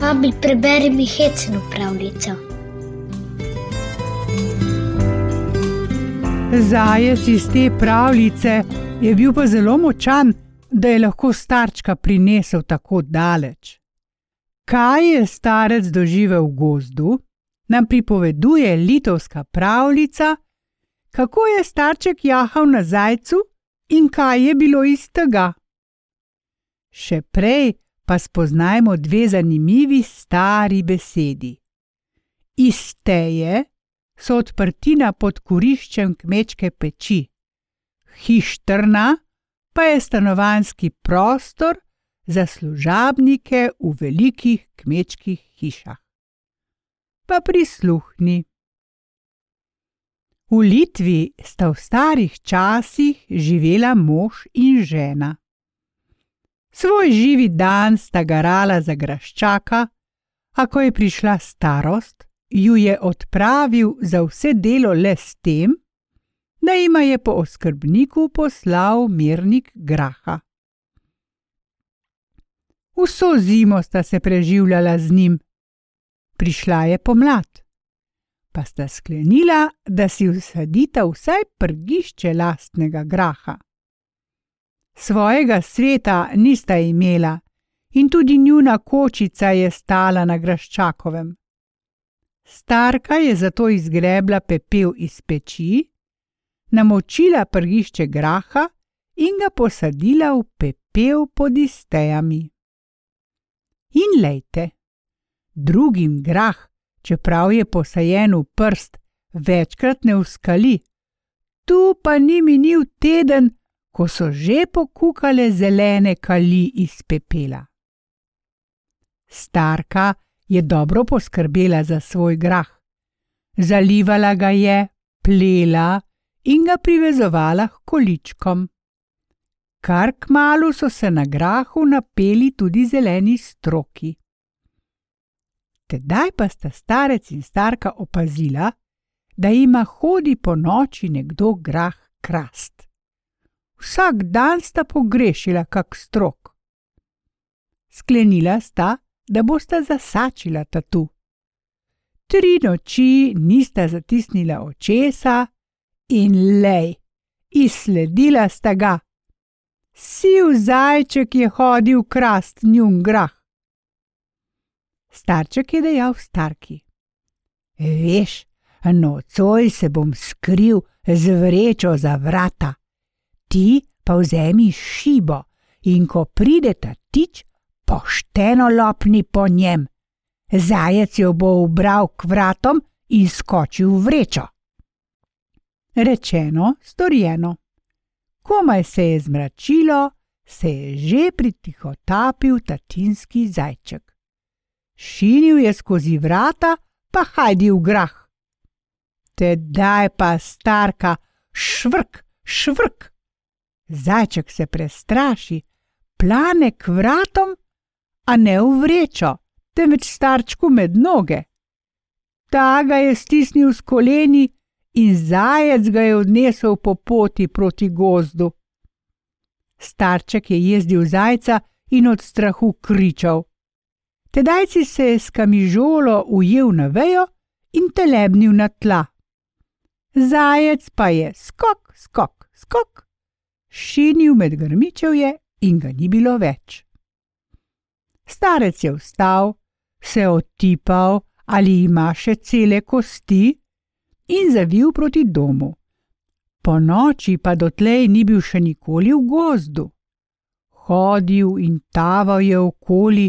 Babi, preberi mi hecno pravljico. Zajec iz te pravljice je bil pa zelo močan, da je lahko starčka prinesel tako daleč. Kaj je starec doživel v gozdu, nam pripoveduje litovska pravljica, kako je starček jahal na zajcu in kaj je bilo iz tega. Še prej pa spoznajmo dve zanimivi stari besedi. Iz teje so odprtina pod kuriščem kmečke peči, hištrna pa je stanovanski prostor za služabnike v velikih kmečkih hišah. Pa prisluhni. V Litvi sta v starih časih živela mož in žena. Svoj živi dan sta garala za graščaka, a ko je prišla starost, ju je odpravil za vse delo le s tem, da jima je po oskrbniku poslal mirnik graha. Vso zimo sta se preživljala z njim, prišla je pomlad, pa sta sklenila, da si usadita vsaj prgišče lastnega graha. Svojega sveta nista imela in tudi njuna kočica je stala na graščakovem. Starka je zato izgrebla pepel iz peči, namočila prgišče graha in ga posadila v pepel pod istejami. In lejte, drugim grah, čeprav je posajen v prst, večkrat ne uskali, tu pa ni minil teden, ko so že pokukale zelene kali iz pepela. Starka je dobro poskrbela za svoj grah. Zalivala ga je, plela in ga privezovala k količkom. Kar k malu so se na grahu napeli tudi zeleni stroki. Tedaj pa sta starec in starka opazila, da ima hodi po noči nekdo grah krast. Vsak dan sta pogrešila kak strok. Sklenila sta, da bosta zasačila tatu. Tri noči nista zatisnila očesa in lej, izsledila sta ga. Siv zajček je hodil krast njun grah. Starček je dejal starki: Veš, nocoj se bom skril z vrečo za vrata, ti pa vzemi šibo in ko pride ta tič, pošteno lopni po njem. Zajec jo bo ubral k vratom in skočil v vrečo. Rečeno, storjeno. Komaj se je zmračilo, se je že pritihotapil tatinski zajček. Šinil je skozi vrata, pa hajdi v grah. Tedaj pa starka, švrk, švrk. Zajček se prestraši, plane k vratom a ne v vrečo, temveč starčku med noge. Ta ga je stisnil s koleni in zajec ga je odnesel po poti proti gozdu. Starček je jezdil zajca in od strahu kričal. Tedajci se je s kamižolo ujel na vejo in telebnil na tla. Zajec pa je skok, skok, skok, šinil med grmičevje in ga ni bilo več. Starec je vstal, se otipal, ali ima še cele kosti, in zavil proti domu. Po noči pa dotlej ni bil še nikoli v gozdu. Hodil in taval je okoli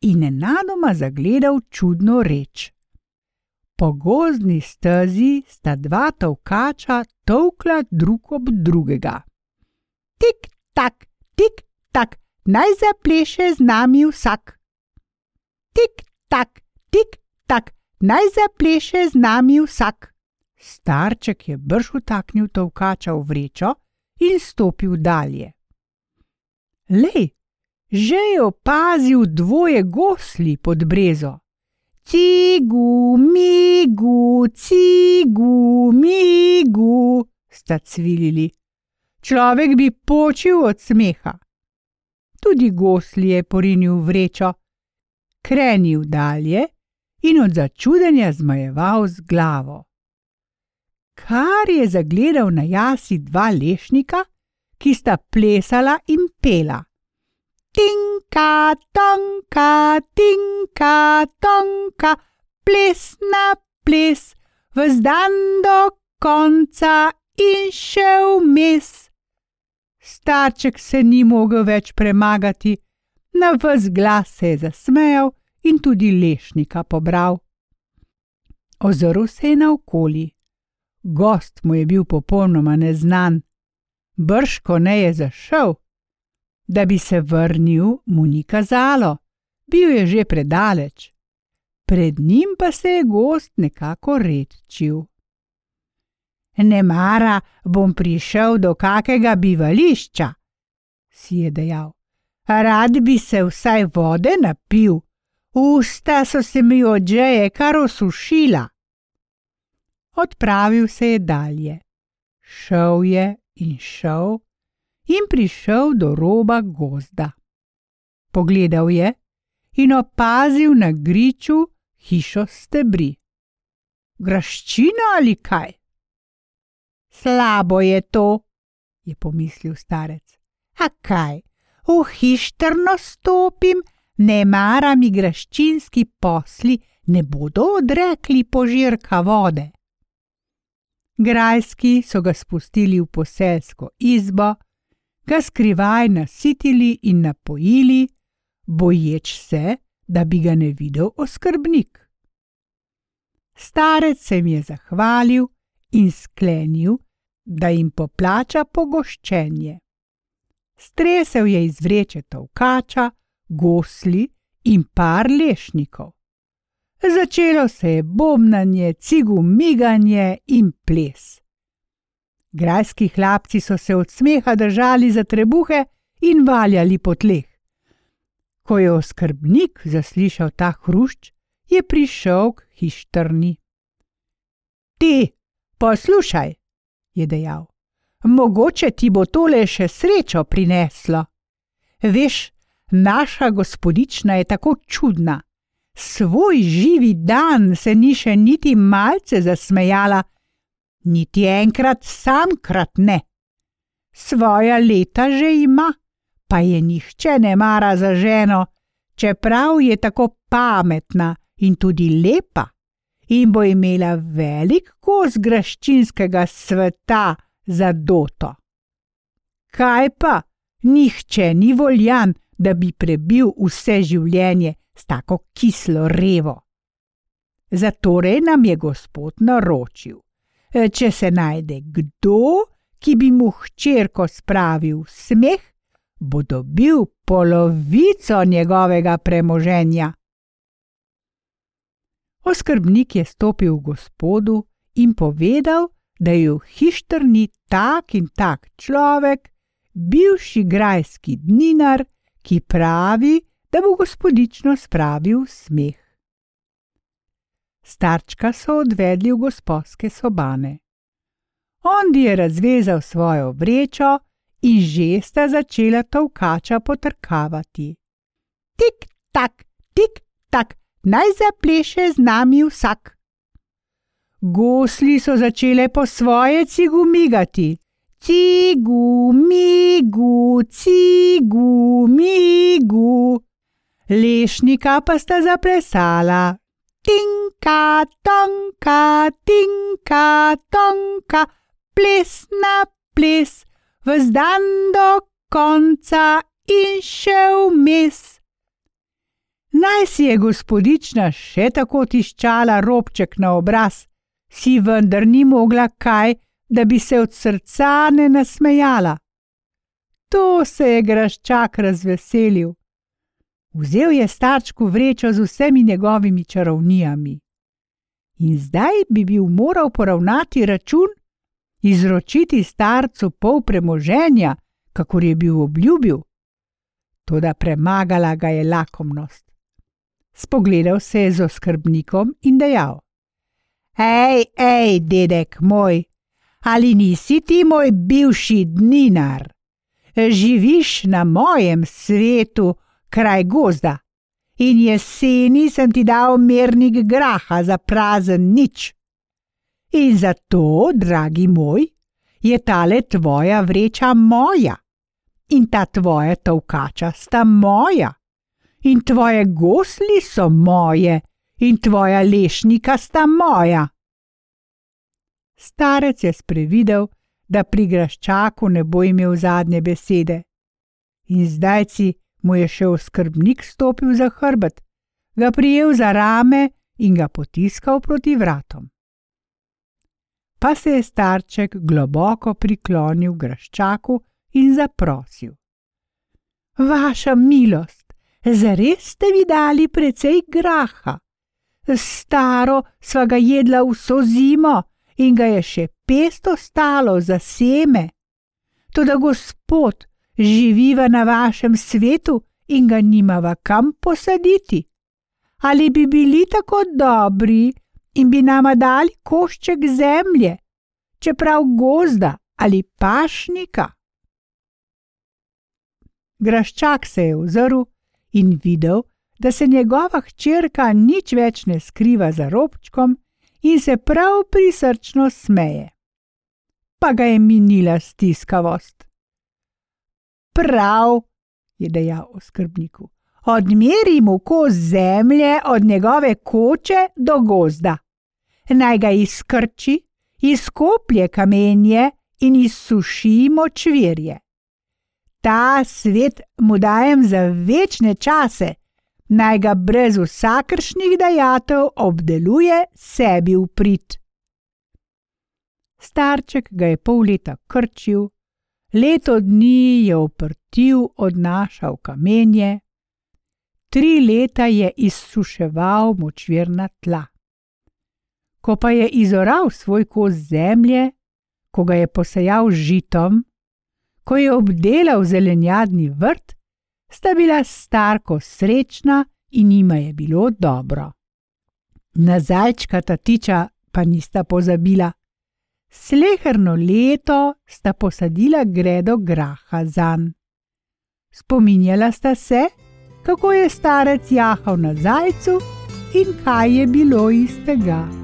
in enadoma zagledal čudno reč. Po gozdni stezi sta dva tovkača tovkla drug ob drugega. Tik tak, tik tak, naj zapleše z nami vsak. Tik tak, tik tak, naj zapleše z nami vsak. Starček je brž utaknil tovkača v vrečo in stopil dalje. Lej, že je opazil dvoje gosli pod brezo. Cigu, migu, cigu, migu, sta cvilili. Človek bi počil od smeha. Tudi gosli je porinil vrečo, krenil dalje in od začudenja zmajeval z glavo. Kar je zagledal na jasi dva lešnika, ki sta plesala in pela. Tinka, tonka, tinka, tonka, ples na ples, vzdan do konca in še vmes. Starček se ni mogel več premagati, na vse glas se je zasmejal in tudi lešnika pobral. Ozoril se je naokoli. Gost mu je bil popolnoma neznan, brško ne je zašel. Da bi se vrnil, mu ni kazalo, bil je že predaleč. Pred njim pa se je gost nekako redčil. Ne mara bom prišel do kakega bivališča, si je dejal. Rad bi se vsaj vode napil, usta so se mi odžeje kar osušila. Odpravil se je dalje. Šel je in šel in prišel do roba gozda. Pogledal je in opazil na griču hišo stebri. Graščina ali kaj? Slabo je to, je pomislil starec. A kaj, v hištrno stopim, ne mara mi graščinski posli, ne bodo odrekli požirka vode. Grajski so ga spustili v poselsko izbo, ga skrivaj nasitili in napojili, boječ se, da bi ga ne videl oskrbnik. Starec se jim je zahvalil in sklenil, da jim poplača pogoščenje. Stresel je iz vreče tovkača, gosli in par lešnikov. Začelo se je bombnanje, cigu miganje in ples. Grajski hlapci so se od smeha držali za trebuhe in valjali po tleh. Ko je oskrbnik zaslišal ta hrušč, je prišel k hištrni. Ti, poslušaj, je dejal. Mogoče ti bo tole še srečo prineslo. Veš, naša gospodična je tako čudna. Svoj živi dan se ni še niti malce zasmejala, niti enkrat samkrat ne. Svoja leta že ima, pa je nihče ne mara za ženo, čeprav je tako pametna in tudi lepa in bo imela velik kos graščinskega sveta za doto. Kaj pa, nihče ni voljan, da bi prebil vse življenje s tako kislo revo. Zatorej nam je gospod naročil, če se najde kdo, ki bi mu hčerko spravil smeh, bo dobil polovico njegovega premoženja. Oskrbnik je stopil v gospodu in povedal, da je v hištrni tak in tak človek, bivši grajski dninar, ki pravi, da bo gospodično spravil smeh. Starčka so odvedli v gospodske sobane. Ondi je razvezal svojo vrečo in že sta začela tovkača potrkavati. Tik tak, tik tak, naj zapleše z nami vsak. Gosli so začele po svoje cigu migati. Cigu, migu, cigu, migu. Lešnika pa sta zaplesala. Tinka, tonka, tinka, tonka, ples na ples, vzdan do konca in še vmes. Naj si je gospodična še tako tiščala robček na obraz, si vendar ni mogla kaj, da bi se od srca ne nasmejala. To se je graščak razveselil. Vzel je starčku vrečo z vsemi njegovimi čarovnijami. In zdaj bi bil moral poravnati račun, izročiti starcu pol premoženja, kakor je bil obljubil. Toda premagala ga je lakomnost. Spogledal se je z oskrbnikom in dejal: Hej, hej, dedek moj, ali nisi ti moj bivši dninar? Živiš na mojem svetu, kraj gozda, in jeseni sem ti dal mernik graha za prazen nič. In zato, dragi moj, je tale tvoja vreča moja, in ta tvoja tovkača sta moja, in tvoje gosli so moje, in tvoja lešnika sta moja. Starec je sprevidel, da pri graščaku ne bo imel zadnje besede. In zdaj si mu je še oskrbnik stopil za hrbet, ga prijel za rame in ga potiskal proti vratom. Pa se je starček globoko priklonil graščaku in zaprosil: Vaša milost, zares ste mi dali precej graha. Staro sva ga jedla vso zimo in ga je še pesto stalo za seme. Toda gospod, živiva na vašem svetu in ga nimava kam posaditi. Ali bi bili tako dobri in bi nama dali košček zemlje, čeprav gozda ali pašnika? Graščak se je ozrl in videl, da se njegova hčerka nič več ne skriva za robčkom in se prav prisrčno smeje. Pa ga je minila stiskavost. Prav, je dejal oskrbniku, odmeri mu kos zemlje od njegove koče do gozda. Naj ga izkrči, izkoplje kamenje in izsuši močvirje. Ta svet mu dajem za večne čase, naj ga brez vsakršnih dajatev obdeluje sebi v prid. Starček ga je pol leta krčil, leto dni je oprtil, odnašal kamenje, tri leta je izsuševal močvirna tla. Ko pa je izoral svoj kos zemlje, ko ga je posejal žitom, ko je obdelal zelenjadni vrt, sta bila starko srečna in jima je bilo dobro. Na zajčka tatiča pa nista pozabila. Sleherno leto sta posadila gredo graha zan. Spominjala sta se, kako je starec jahal na zajcu in kaj je bilo iz tega.